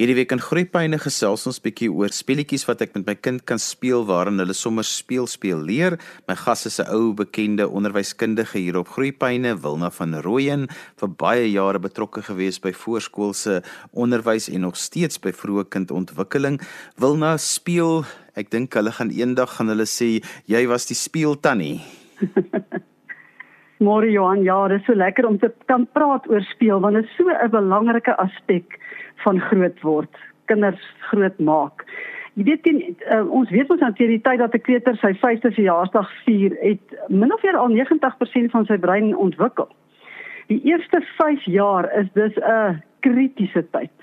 Hierdie week in Groepyne gesels ons bietjie oor speletjies wat ek met my kind kan speel waarin hulle sommer speel speel leer. My gas is 'n ou bekende onderwyskundige hier op Groepyne, Wilna van Rooyen, vir baie jare betrokke gewees by voorskoolse onderwys en nog steeds by vroeë kindontwikkeling. Wilna speel, ek dink hulle gaan eendag gaan hulle sê jy was die speeltannie. Môre Johan, ja, dit is so lekker om te kan praat oor speel want dit is so 'n belangrike aspek van groot word, kinders groot maak. Jy weet teen, uh, ons weet ons hanteer die tyd dat 'n kleuter sy 5de verjaarsdag vier, het min of meer al 90% van sy brein ontwikkel. Die eerste 5 jaar is dus 'n kritiese tyd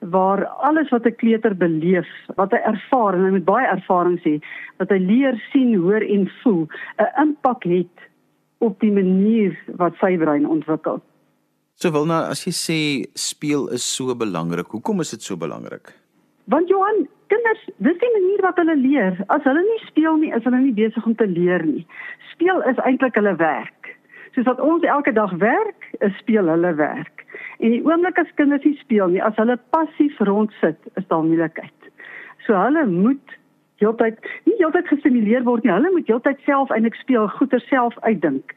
waar alles wat 'n kleuter beleef, wat hy ervaar en hy met baie ervaring sê, wat hy leer, sien, hoor en voel, 'n impak het op die manier wat sy brein ontwikkel. So Wilna, as jy sê speel is so belangrik, hoekom is dit so belangrik? Want Johan, kinders, dis die manier wat hulle leer. As hulle nie speel nie, is hulle nie besig om te leer nie. Speel is eintlik hulle werk. Soos wat ons elke dag werk, is speel hulle werk. En die oomblik as kinders nie speel nie, as hulle passief rondsit, is daar moeilikheid. So hulle moet heeltyd nie heeltyd gestimuleer word nie. Hulle moet heeltyd self eintlik speel, goeie self uitdink.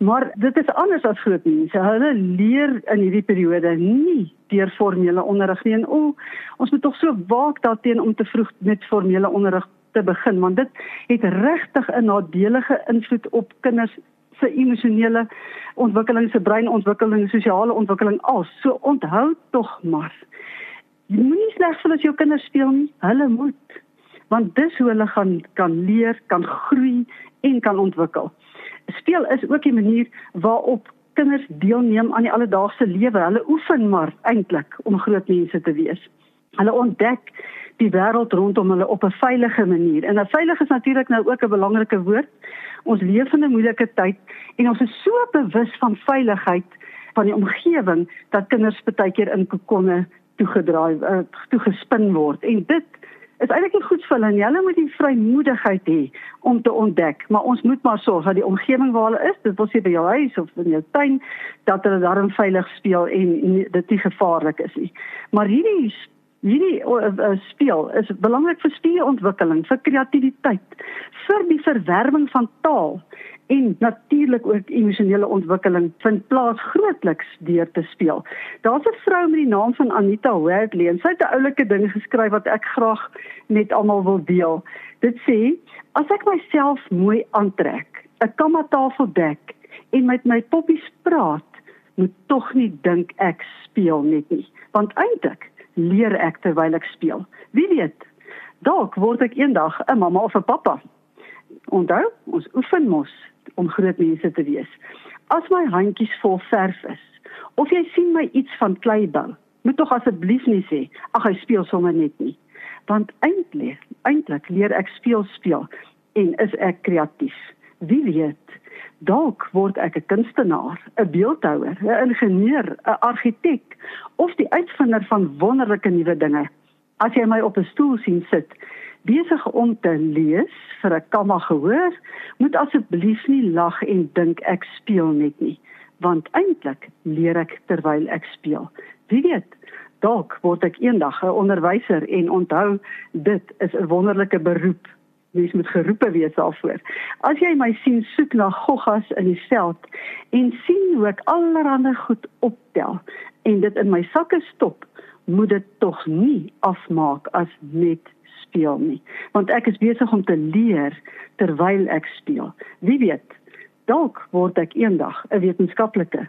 Maar dit is anders as groot mense. Hulle leer in hierdie periode nie deur formele onderrig nie. En o, ons moet tog so waak daarteen om te vroeg met formele onderrig te begin, want dit het regtig 'n nadelige invloed op kinders se emosionele ontwikkeling, se breinontwikkeling, sosiale ontwikkeling al. So onthou tog maar. Jy moenie slegs vir as jou kinders speel nie. Hulle moet want dis hoe hulle gaan kan leer, kan groei en kan ontwikkel speel is ook 'n manier waarop kinders deelneem aan die alledaagse lewe. Hulle oefen maar eintlik om groot mense te wees. Hulle ontdek die wêreld rondom hulle op 'n veilige manier. En 'n veilig is natuurlik nou ook 'n belangrike woord. Ons leef in 'n moeilike tyd en ons is so bewus van veiligheid van die omgewing dat kinders baie keer in kokonne toegedraai uh, toegespin word. En dit is eintlik nie goed vir hulle nie. Hulle moet die vrymoedigheid hê om te ontdek, maar ons moet maar sorg dat die omgewing waar hulle is, dit wil sê by jou huis of in jou tuin, dat hulle daarin veilig speel en dit nie gevaarlik is nie. Maar hierdie hierdie uh, speel is belangrik vir spielontwikkeling, vir kreatiwiteit, vir die verwerwing van taal en natuurlik ook emosionele ontwikkeling vind plaas grootliks deur te speel. Daar's 'n vrou met die naam van Anita Wardley en sy het 'n oulike ding geskryf wat ek graag met almal wil deel. Dit sê: "As ek myself mooi aantrek, 'n kammatafel dek en met my poppies praat, moet tog nie dink ek speel net nie, want eintlik leer ek terwyl ek speel. Wie weet, dalk word ek eendag 'n mamma of 'n pappa." Onthou, ons oefen mos om groot mense te wees. As my handjies vol verf is of jy sien my iets van klei bou, moet tog asseblief nie sê ag hy speel sommer net nie. Want eintlik, eintlik leer ek speel speel en is ek kreatief. Wie weet, dalk word ek 'n kunstenaar, 'n beeldhouer, 'n ingenieur, 'n argitek of die uitvinder van wonderlike nuwe dinge. As jy my op 'n stoel sien sit, besig om te lees vir 'n kamma gehoor, moet asseblief nie lag en dink ek speel net nie, want eintlik leer ek terwyl ek speel. Wie weet, dalk word ek eendag 'n onderwyser en onthou dit is 'n wonderlike beroep. Mens moet geroepe wees daarvoor. As jy my sien soek na goggas in die veld en sien hoe ek allerlei goed optel en dit in my sakke stop, moet dit tog nie afmaak as net speel nie, want ek is besig om te leer terwyl ek speel. Wie weet, dalk word ek eendag 'n wetenskaplike.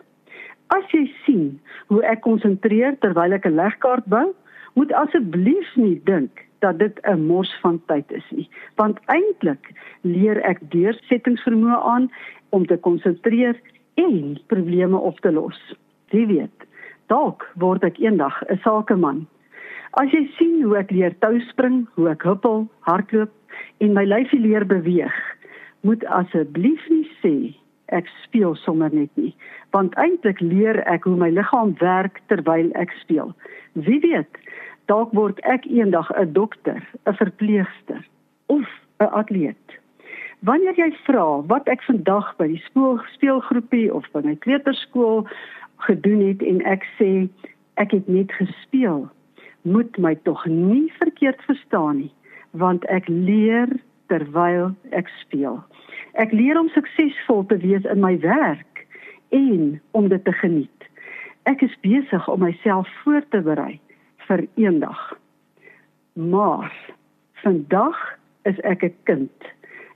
As jy sien hoe ek konsentreer terwyl ek 'n legkaart bou, moet asseblief nie dink dat dit 'n mors van tyd is nie, want eintlik leer ek deursettingsvermoë aan om te konsentreer en probleme op te los. Wie weet, dalk word ek eendag 'n sakeman As jy sien hoe ek leer tou spring, hoe ek huppel, hardloop en my lyfie leer beweeg, moet asseblief nie sê ek speel sommer net nie, want eintlik leer ek hoe my liggaam werk terwyl ek speel. Wie weet, dalk word ek eendag 'n dokter, 'n verpleegster of 'n atleet. Wanneer jy vra wat ek vandag by die skool speelgroepie of by my kleuterskool gedoen het en ek sê ek het net gespeel moet my tog nie verkeerd verstaan nie, want ek leer terwyl ek speel. Ek leer om suksesvol te wees in my werk en om dit te geniet. Ek is besig om myself voor te berei vir eendag. Maar vandag is ek 'n kind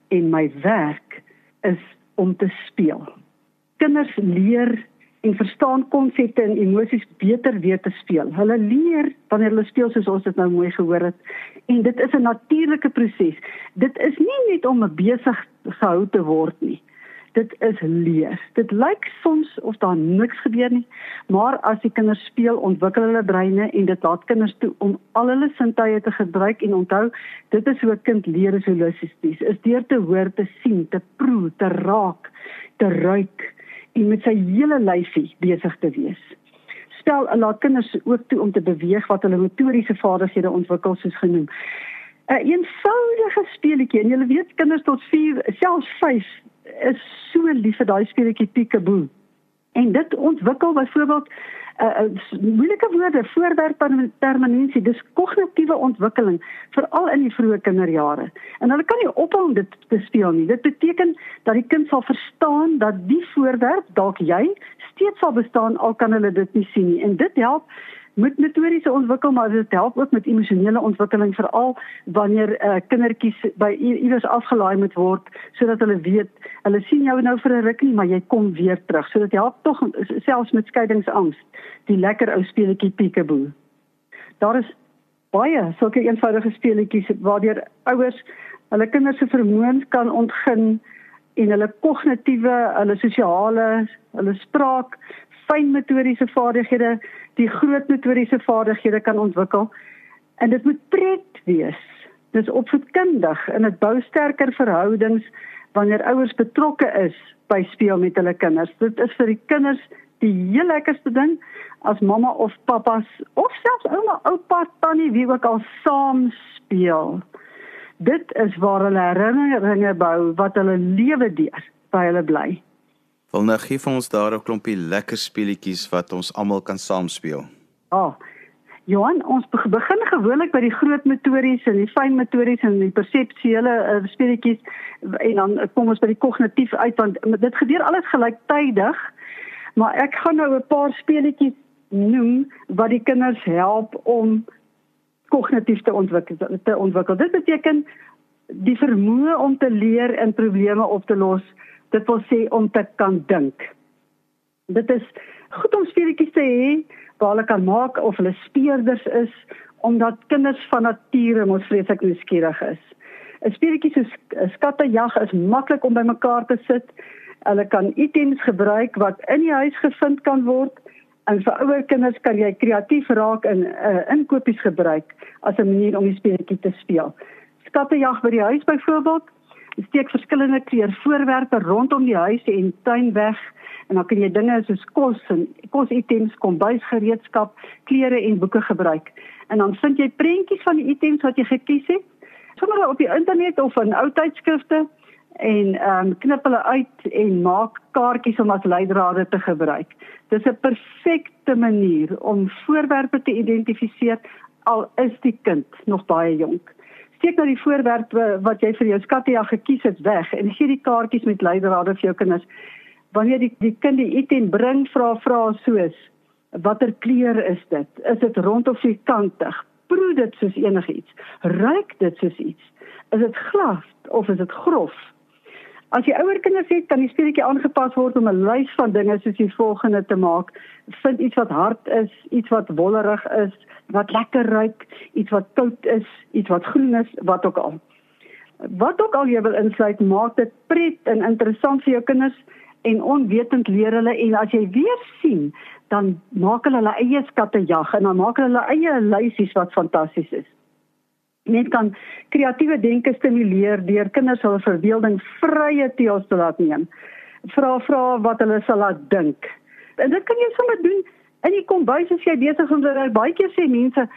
en my werk is om te speel. Kinders leer en verstaan konsepte en emosies beter weet te speel. Hulle leer wanneer hulle speel soos ons dit nou mooi gehoor het. En dit is 'n natuurlike proses. Dit is nie net om besig gehou te word nie. Dit is leer. Dit lyk soms of daar niks gebeur nie, maar as die kinders speel, ontwikkel hulle breine en dit laat kinders toe om al hulle sintuie te gebruik en onthou, dit is hoe 'n kind leer is holisties. Is deur te hoor, te sien, te proe, te raak, te ruik en met sy hele lyfie besig te wees. Stel laat kinders ook toe om te beweeg wat hulle motoriese vaardighede ontwikkel soos genoem. 'n een Eenvoudige speletjie en jy weet kinders tot 4, selfs 5 is so lief vir daai speletjie Peekaboo. En dit ontwikkel byvoorbeeld 'n uh, uh, moeilike woorde, voorwerp permanensie, dis kognitiewe ontwikkeling veral in die vroeë kinderjare. En hulle kan nie ophou om dit te speel nie. Dit beteken dat die kind sal verstaan dat die voorwerp dalk jy steeds sal bestaan al kan hulle dit nie sien nie. En dit help met motoriese ontwikkeling maar dit help ook met emosionele ontwikkeling veral wanneer uh, kindertjies by iewers afgelaai moet word sodat hulle weet hulle sien jou nou vir 'n rukkie maar jy kom weer terug. So dit help tog selfs met skeidingsangs die lekker ou speletjie peekaboo. Daar is baie sulke eenvoudige speletjies waardeur ouers hulle kinders se vermoëns kan ontgin en hulle kognitiewe hulle sosiale hulle spraak fynmotoriese vaardighede die groot motoriese vaardighede kan ontwikkel. En dit moet pret wees. Dis opvoedkundig en dit bou sterker verhoudings wanneer ouers betrokke is by speel met hulle kinders. Dit is vir die kinders die heel lekkerste ding as mamma of pappas of selfs ouma, oupa, tannie wie ook al saam speel. Dit is waar hulle herinneringe bou wat hulle lewe deur by hulle bly. Wil nou gee vir ons daar 'n klompie lekker speletjies wat ons almal kan saam speel. Ja. Oh, Johan, ons begin gewoonlik by die groot motories en die fyn motories en die perseptuele uh, speletjies en dan kom ons by die kognitief uit want dit gebeur alles gelyktydig. Maar ek gaan nou 'n paar speletjies noem wat die kinders help om kognitief te ontwikkel te ontwikkel. Dit beteken die vermoë om te leer en probleme op te los dit wil sê om te kan dink. Dit is goed om speletjies te hê waar hulle kan maak of hulle speerders is omdat kinders van nature mos vreeslik nuuskierig is. 'n Speletjie soos skattejag is maklik om bymekaar te sit. Hulle kan items gebruik wat in die huis gevind kan word. En vir ouer kinders kan jy kreatief raak en uh, inkopies gebruik as 'n manier om die speletjie te speel. Skattejag by die huis byvoorbeeld steek verskillende kleur voorwerpe rondom die huis en tuin weg en dan kan jy dinge soos kos en kositems, kombuisgereedskap, klere en boeke gebruik. En dan vind jy prentjies van die items wat jy gekies het. Sommige op die internet of in ou tydskrifte en ehm um, knip hulle uit en maak kaartjies om as leidrade te gebruik. Dis 'n perfekte manier om voorwerpe te identifiseer al is die kind nog baie jonk steek nou die voorwerp wat jy vir jou skattejag gekies het weg en gee die kaartjies met leidrade vir jou kinders. Wanneer die die kind die item bring, vra vra soos watter kleur is dit? Is dit rond of vierkantig? Proe dit soos enigiets. Ruik dit soos iets? Is dit glas of is dit grof? As jy ouer kinders het, kan die speletjie aangepas word om 'n lys van dinge soos die volgende te maak. Vind iets wat hard is, iets wat wollerig is, wat lekker ruik, iets wat koud is, iets wat groen is, wat ook al. Wat ook al jy wil insluit, maak dit pret en interessant vir jou kinders en onwetend leer hulle en as jy weer sien, dan maak hulle hulle eie skattejag en dan maak hulle hulle eie lysies wat fantasties is net kan kreatiewe denke stimuleer deur kinders hul verbeelding vrye teels te laat neem. Vra vra wat hulle sal laat dink. En dit kan jy sommer doen in die kombuis as jy besig is om te ry. Baie keer sê mense,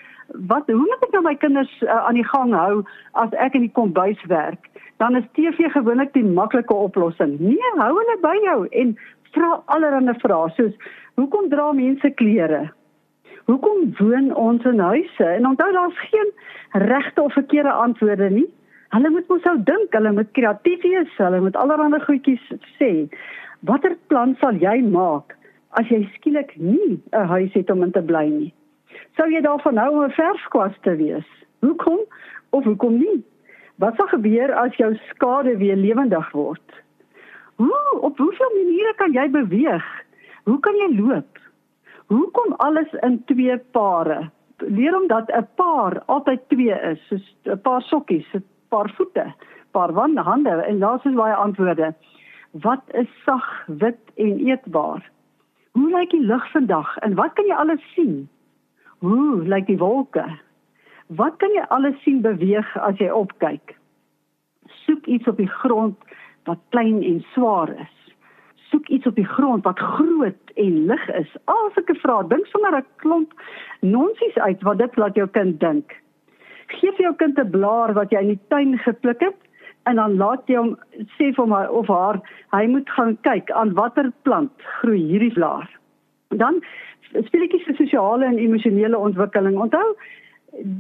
"Wat hoe moet ek nou my kinders uh, aan die gang hou as ek in die kombuis werk?" Dan is TV gewoonlik die maklike oplossing. Nee, hou hulle by jou en vra allerlei vrae soos, "Hoekom dra mense klere?" Hoekom woon ons in huise? En onthou daar's geen regte of verkeerde antwoorde nie. Hulle moet mos sou dink, hulle moet kreatief wees, hulle moet allerlei goedjies sê. Watter plan sal jy maak as jy skielik nie 'n huis het om in te bly nie? Sou jy daarvan hou om 'n verfkwas te wees? Hoekom of hoekom nie? Wat sal gebeur as jou skade weer lewendig word? Hoe op watter maniere kan jy beweeg? Hoe kan jy loop? Hoe kom alles in twee pare? Leer hom dat 'n paar altyd twee is, soos 'n paar sokkies, 'n paar voete, paar wande, hande en daar is baie antwoorde. Wat is sag, wit en eetbaar? Hoe lyk die lug vandag en wat kan jy alles sien? Hoe lyk die wolke? Wat kan jy alles sien beweeg as jy opkyk? Soek iets op die grond wat klein en swaar is. Soek iets op die grond wat groot en lig is. As ek 'n vraag dink sommer 'n klomp nonsies uit wat dit laat jou kind dink gee vir jou kind 'n blaar wat jy in die tuin gepluk het en dan laat jy hom sê vir my of haar hy moet gaan kyk aan watter plant groei hierdie blaar. Dan speletjies vir sosiale en emosionele ontwikkeling. Onthou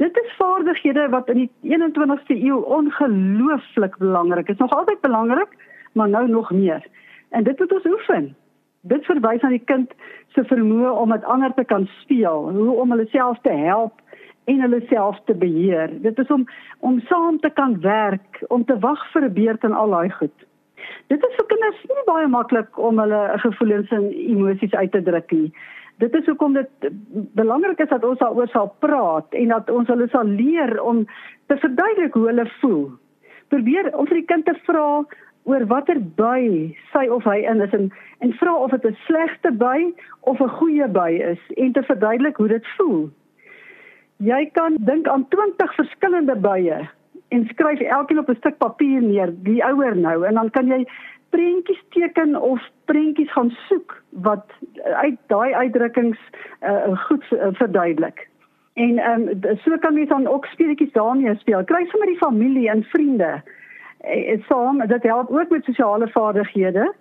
dit is vaardighede wat in die 21ste eeu ongelooflik belangrik is. Nog altyd belangrik, maar nou nog meer. En dit moet ons oefen. Dit verwys aan die kind se vermoë om met ander te kan speel, hoe om hulle self te help en hulle self te beheer. Dit is om om saam te kan werk, om te wag vir 'n beurt en al daai goed. Dit is vir kinders nie baie maklik om hulle gevoelens en emosies uit te druk nie. Dit is hoekom dit belangrik is dat ons daaroor sal praat en dat ons hulle sal leer om te verduidelik hoe hulle voel. Probeer om vir die kind te vra oor watter by sy of hy in is en en vra of dit 'n slegte by of 'n goeie by is en te verduidelik hoe dit voel. Jy kan dink aan 20 verskillende bye en skryf elkeen op 'n stuk papier neer, die ouer nou en dan kan jy prentjies teken of prentjies gaan soek wat uit daai uitdrukkings uh, goed uh, verduidelik. En ehm um, so kan jy dan ook speletjies daarmee speel. Kry sommer die familie en vriende. Dit saam, dit help ook met sosiale vaardighede.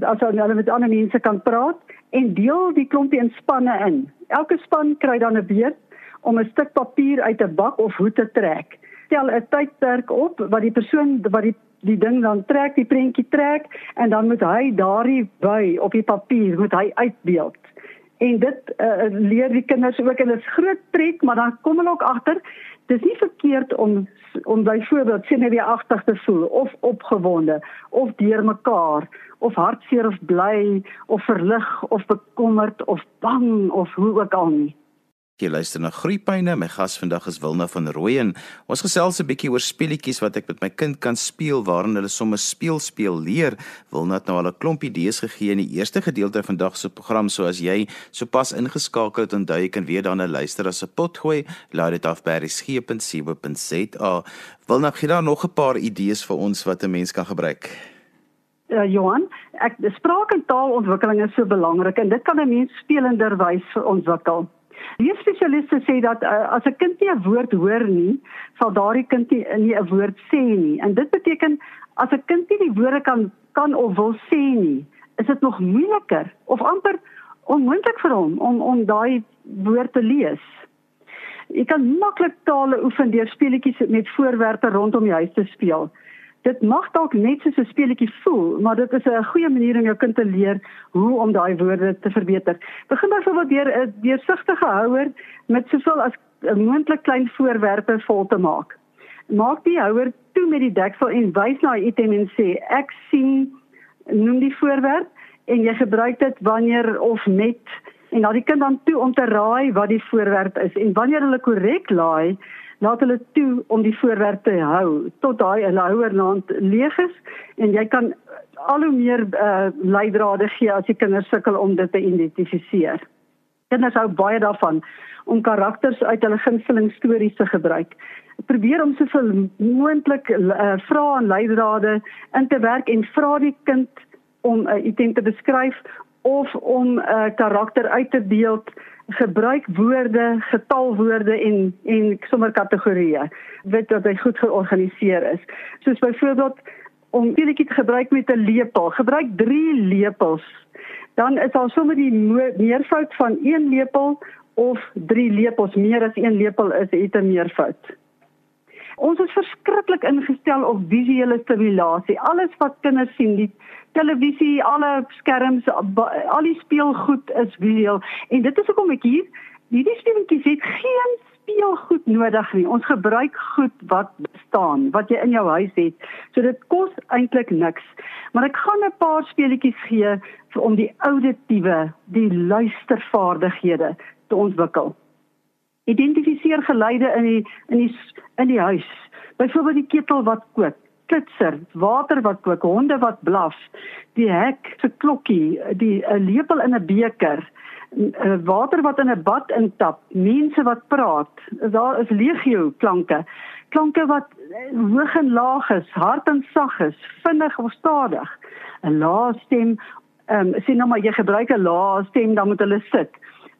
As hulle met ander mense kan praat en deel die klompie in spanne in. Elke span kry dan 'n beurt om 'n stuk papier uit 'n bak of hoed te trek. Stel 'n tydperk op wat die persoon wat die die ding dan trek, die prentjie trek en dan moet hy daardie by op die papier moet hy uitbeeld. En dit uh, leer die kinders ook en dit is groot pret, maar dan kom hulle ook agter dis nie verkeerd om om byvoorbeeld senuweeagtig te voel of opgewonde of deurmekaar of hartseer of bly of verlig of bekommerd of bang of hoe ook al nie. Jy luister na Groepyne. My gas vandag is Wilna van Rooyen. Ons gesels 'n bietjie oor speletjies wat ek met my kind kan speel waarin hulle sommer speel speel leer. Wilna het nou al 'n klomp idees gegee in die eerste gedeelte van vandag se program. So as jy sopas ingeskakel het, onthou jy kan weer daarna luister as 'n potgooi. Laat dit af by resgep.co.za. Wilna, gee daar nog 'n paar idees vir ons wat 'n mens kan gebruik. Ja, uh, Johan, ek spraak en taalontwikkeling is so belangrik en dit kan 'n mens spelenderwys ontwikkel. Die spesialiste sê dat uh, as 'n kind nie 'n woord hoor nie, sal daardie kind nie 'n woord sê nie. En dit beteken as 'n kind nie die woorde kan kan of wil sê nie, is dit nog moeiliker of amper onmoontlik vir hom om om daai woord te lees. Jy kan maklik tale oefen deur speletjies met voorwerpe rondom die huis te speel dit mag dalk net soos 'n speletjie voel, maar dit is 'n goeie manier om jou kind te leer hoe om daai woorde te verbeter. Begin byvoorbeeld deur 'n deursigtige houer met soveel as moontlik klein voorwerpe vol te maak. Maak die houer toe met die deksel en wys na die item en sê ek sien noem die voorwerp en jy gebruik dit wanneer of met en laat die kind dan toe om te raai wat die voorwerp is en wanneer hulle korrek laai laat hulle toe om die voorwerp te hou tot daai houerland leeg is en jy kan al hoe meer uh, leidrade gee as die kinders sukkel om dit te identifiseer. Kinders hou baie daarvan om karakters uit hulle gunsteling stories te gebruik. Probeer om soveel moontlik uh, vrae en leidrade in te werk en vra die kind om 'n uh, item te beskryf of om 'n uh, karakter uit te beeld gebruik woorde, getalwoorde en en sommer kategorieë. Weet dat hy goed georganiseer is. Soos byvoorbeeld om speletjie te gebruik met 'n lepel. Gebruik 3 lepels. Dan is daar sommer die meervoud van 1 lepel of 3 lepels meer as 1 lepel is, het 'n meervoud. Ons is verskriklik ingestel op visuele stimulasie. Alles wat kinders sien, die televisie, alle skerms, al die speelgoed is visueel en dit is hoekom ek hier hierdie speletjies het geen speelgoed nodig nie. Ons gebruik goed wat bestaan, wat jy in jou huis het. So dit kos eintlik niks. Maar ek gaan 'n paar speletjies gee vir om die auditiewe, die luistervaardighede te ontwikkel. Identifiseer geluide in die in die in die huis. Byvoorbeeld die ketel wat kook, klitser, water wat kook, honde wat blaf, die hek se klokkie, die 'n lepel in 'n beker, water wat in 'n bad intap, mense wat praat. Daar is legio klanke. Klanke wat hoog en laag is, hard en sag is, vinnig of stadig. 'n Lae stem, ehm um, sien nou maar jy gebruik 'n lae stem dan moet hulle sit.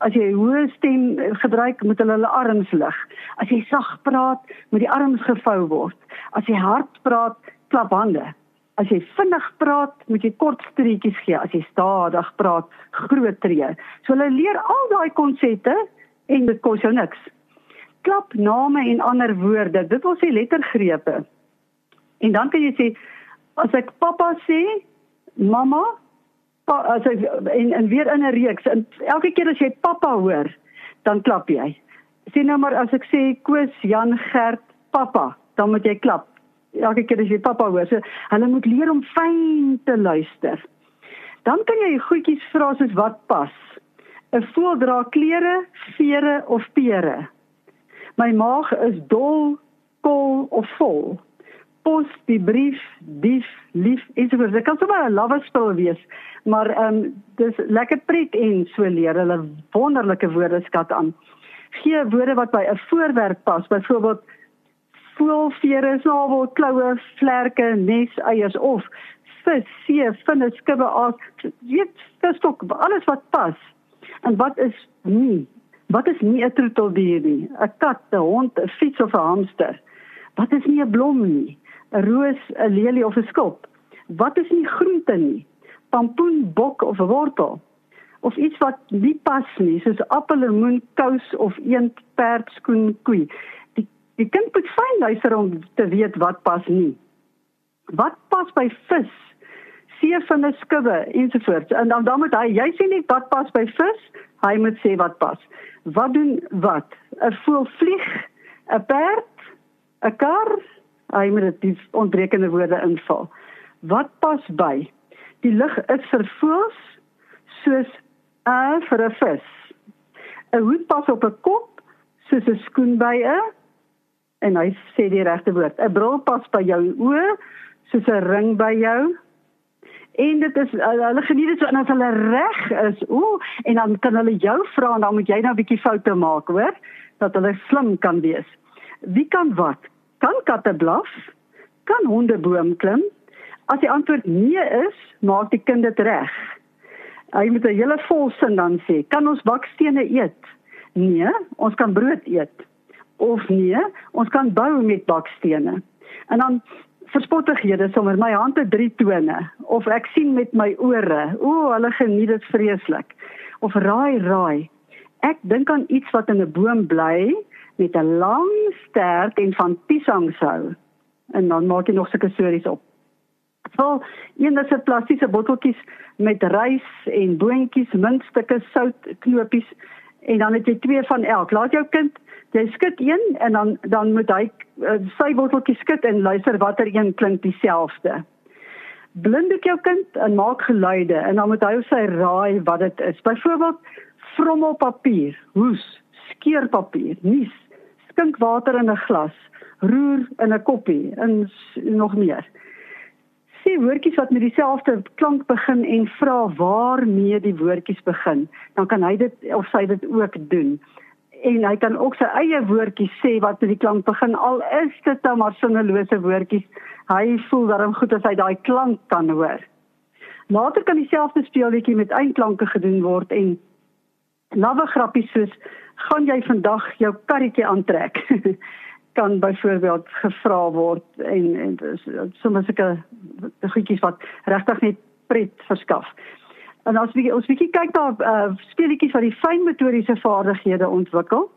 As jy hoë stem gebruik, moet hulle hulle arms lig. As jy sag praat, moet die arms gevou word. As jy hard praat, klap hande. As jy vinnig praat, moet jy kort streetjies gee. As jy stadig praat, groot tree. So hulle leer al daai konsepte en dit kos jou niks. Klap name en ander woorde. Dit wil sê lettergrepe. En dan kan jy sê as ek pappa sê, mamma, pa, as ek en, en weer in 'n reeks en elke keer as jy pappa hoor, dan klap jy. Sien nou maar as ek sê Koos, Jan, Gert, pappa, dan moet jy klap elke keer as jy pappa hoor, so hulle moet leer om fyn te luister. Dan kan jy goedjies vra soos wat pas. 'n Voël dra klere, vere of pere. My maag is dol, kol of vol. Pos die brief, dief, lief, ensovoorts. Dit kan sommer 'n lawespel wees, maar ehm um, dis lekker pret en so leer hulle wonderlike woordeskat aan. Gee woorde wat by 'n voorwerp pas, byvoorbeeld voelvere, snavel, kloue, vlerke, neseiers of vis, see, vinne, skubbe, aas, weet, visstok, alles wat pas. En wat is nie? Wat is nie 'n troeteldier nie? 'n Kat, 'n hond, 'n fiets of 'n hamster. Wat is nie 'n blom nie? 'n Roos, 'n lelie of 'n skop. Wat is nie groente nie? Pampoen, bok of 'n wortel. Of iets wat nie pas nie, soos appel, lemoen, kous of eend, perd, skoen, koei. Die kind moet fyn luister om te weet wat pas nie. Wat pas by vis? See van 'n skubbe ensovoorts. En dan dan moet hy, jy sê nie wat pas by vis, hy moet sê wat pas. Wat doen wat? 'n Voël vlieg, 'n perd, 'n kar, hy moet dit ontbrekende woorde invul. Wat pas by? Die lug is vir voëls soos 'n vir 'n vis. 'n Hoed pas op 'n kop soos 'n skoen by 'n en hy sê die regte woord. 'n Bril pas by jou oë soos 'n ring by jou. En dit is hulle geniet dit so en as hulle reg is, ooh, en dan kan hulle jou vra en dan moet jy nou 'n bietjie foute maak, hoor, dat hulle slim kan wees. Wie kan wat? Kan katte blaf? Kan honde boom klim? As die antwoord nee is, maak die kind dit reg. Hy moet 'n hele volsin dan sê, kan ons bakstene eet? Nee, ons kan brood eet of nee, ons kan bou met bakstene. En dan verspottighede sommer my hande drie tone of ek sien met my ore. O, hulle geniet dit vreeslik. Of raai raai. Ek dink aan iets wat in 'n boom bly met 'n lang stert en van piesangshou. En dan maak jy nog sulke stories op. So, een is 'n plastiese botteltjies met rys en boontjies, muntstukke, sout, knopies en dan het jy twee van elk. Laat jou kind jy skud een en dan dan moet hy uh, sy botteltjie skud en luister watter een klink dieselfde. Blindik jou kind en maak geluide en dan moet hy of sy raai wat dit is. Byvoorbeeld vrommelpapier, hoes, skeerpapier, nuus, skinkwater in 'n glas, roer in 'n koppie en nog meer. Sê woordjies wat met dieselfde klank begin en vra waarmee die woordjies begin, dan kan hy dit of sy dit ook doen. En hy kan ook sy eie woordjies sê wat met die klank begin. Al is dit dan maar sinnelose woordjies hy voel daarom goed as hy daai klank kan hoor. Later kan dieselfde speelletjie met eindklanke gedoen word en lawwe grappies soos gaan jy vandag jou karretjie aantrek kan byvoorbeeld gevra word en en soms sulke goedjies wat regtig net pret verskaf En as jy ons bietjie kyk na uh, speletjies wat die fynmotoriese vaardighede ontwikkel.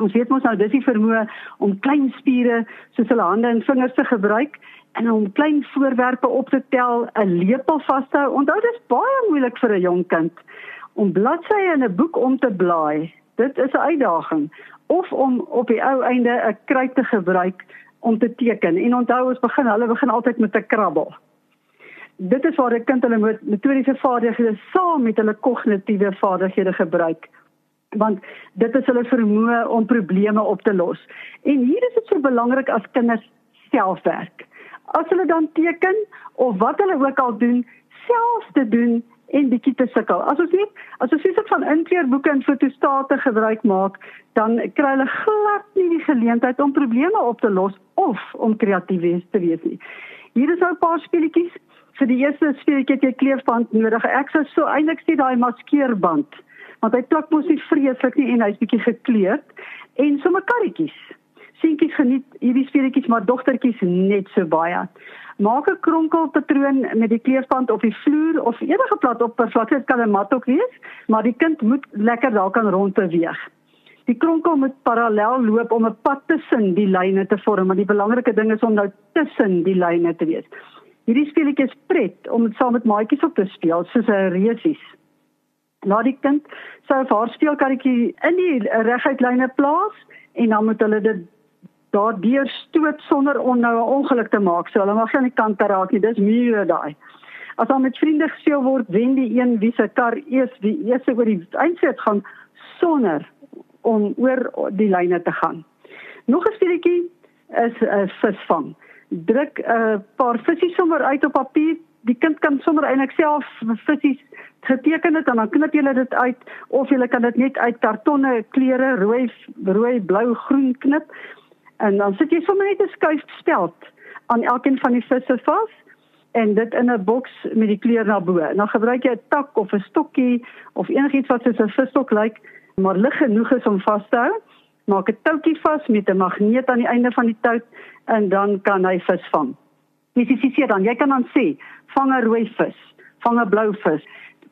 Ons weet mos nou dis die vermoë om klein spiere soos hulle hande en vingers te gebruik en om klein voorwerpe op te tel, 'n lepel vas te hou. Onthou dis baie moeilik vir 'n jong kind om bladsye in 'n boek om te blaai. Dit is 'n uitdaging of om op die ou einde 'n kruit te gebruik om te teken. En onthou ons begin hulle begin altyd met 'n krabbel. Dit is waar 'n kind hulle metodiese vaardighede saam met hulle kognitiewe vaardighede gebruik want dit is hulle vermoë om probleme op te los. En hier is dit so belangrik as kinders self werk as hulle dan teken of wat hulle ook al doen, self te doen en bietjie te sukkel. As ons net as ons sies van inkleurboeke en fotostate gebruik maak, dan kry hulle glad nie die geleentheid om probleme op te los of om kreatief te wees nie. Hier is nou 'n paar speletjies. Vir die eerste speletjie het jy kleefband nodig. Ek sou so eintlik sê daai maskeerband, want hy plak mos nie vreeslik nie en hy's bietjie gekleurd en sommer karretjies seentjies geniet hierdie speletjies maar dogtertjies net so baie. Maak 'n kronkelpatroon met die kleefband op die vloer of enige plat oppervlakte, dit kan 'n mat ook wees, maar die kind moet lekker daar kan rondbeweeg. Die kronkel moet parallel loop om 'n pad tussen die lyne te vorm, maar die belangrike ding is om nou tussen die lyne te wees. Hierdie speletjie is pret om saam met maatjies op te speel, soos 'n reusies. Laat die kind sy of haar speelkarretjie in die reguit lyne plaas en dan moet hulle dit daardeur stoot sonder om nou 'n ongeluk te maak. So hulle mag aan die kant raak nie. Dis mure daai. As dan met vriende gespeel word, wen die een wie se kar eers die eerste oor die eindset gaan sonder om oor die lyne te gaan. Nog 'n speletjie is 'n visvang. Druk 'n paar visse sommer uit op papier. Die kind kan sommer eintlik self visse geteken het en dan knip jy dit uit of jy kan dit net uit kartonne kleure rooi rooi blou groen knip En dan sit jy sommer net 'n skuif speld aan elkeen van die visse vas en dit in 'n boks met die kleur na bo. Dan gebruik jy 'n tak of 'n stokkie of enigiets wat soos 'n visstok lyk, maar lig genoeg is om vas te hou. Maak 'n toukie vas met 'n magneet aan die einde van die touw en dan kan hy vis vang. Spesifiseer dan, jy kan dan sê, vang 'n rooi vis, vang 'n blou vis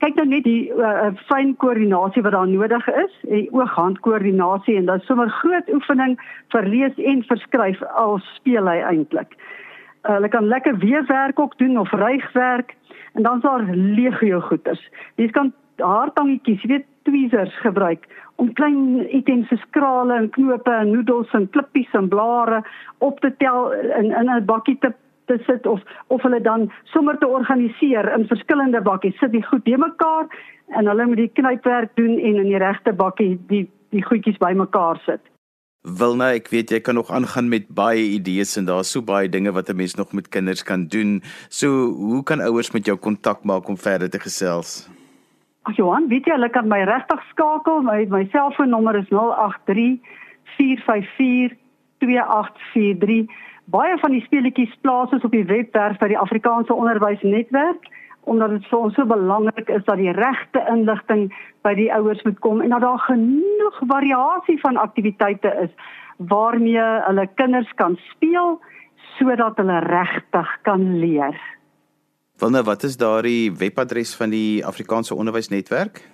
kyk nou net die uh, fyn koördinasie wat daar nodig is, die oog-hand koördinasie en dan sommer groot oefening vir lees en verskryf al speel hy eintlik. Uh, hulle kan lekker weefwerk ook doen of rygwerk en dan daar legio goeters. Jy kan haartangetjies, weet tweezers gebruik om klein items soos krale en knope en noedels en klippies en blare op te tel in in 'n bakkie te te sit of of hulle dan sommer te organiseer in verskillende bakkies. Sit die goed bymekaar en hulle moet die knypwerk doen en in die regte bakkie die die goedjies bymekaar sit. Wilna, ek weet jy kan nog aangaan met baie idees en daar's so baie dinge wat 'n mens nog met kinders kan doen. So, hoe kan ouers met jou kontak maak om verder te gesels? Ag Johan, weet jy hulle kan my regtig skakel. My my selfoonnommer is 083 454 2843 baie van die speletjies plaas ons op die webwerf by die Afrikaanse Onderwysnetwerk omdat dit vir ons so belangrik is dat die regte inligting by die ouers moet kom en dat daar genoeg variasie van aktiwiteite is waarmee hulle kinders kan speel sodat hulle regtig kan leer. Wanneer wat is daardie webadres van die Afrikaanse Onderwysnetwerk?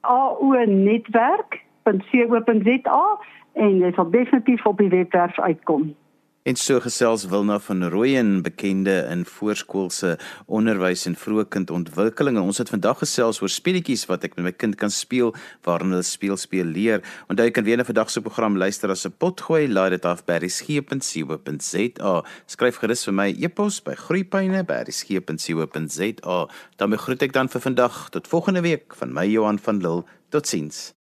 aonetwerk.co.za en dit sal definitief op die webwerf uitkom. En so gesels Wilna van Rooyen, bekende in voorskoolse onderwys en vroeë kindontwikkeling. En ons het vandag gesels oor speletjies wat ek met my kind kan speel waarin hulle speel speel leer. Onthou jy kan weer na vandag se program luister as 'n potgooi, laai dit af by resgep.co.za. Skryf gerus vir my e-pos by groeipyne@resgep.co.za. Dan groet ek dan vir vandag tot volgende week van my Johan van Lille. Totsiens.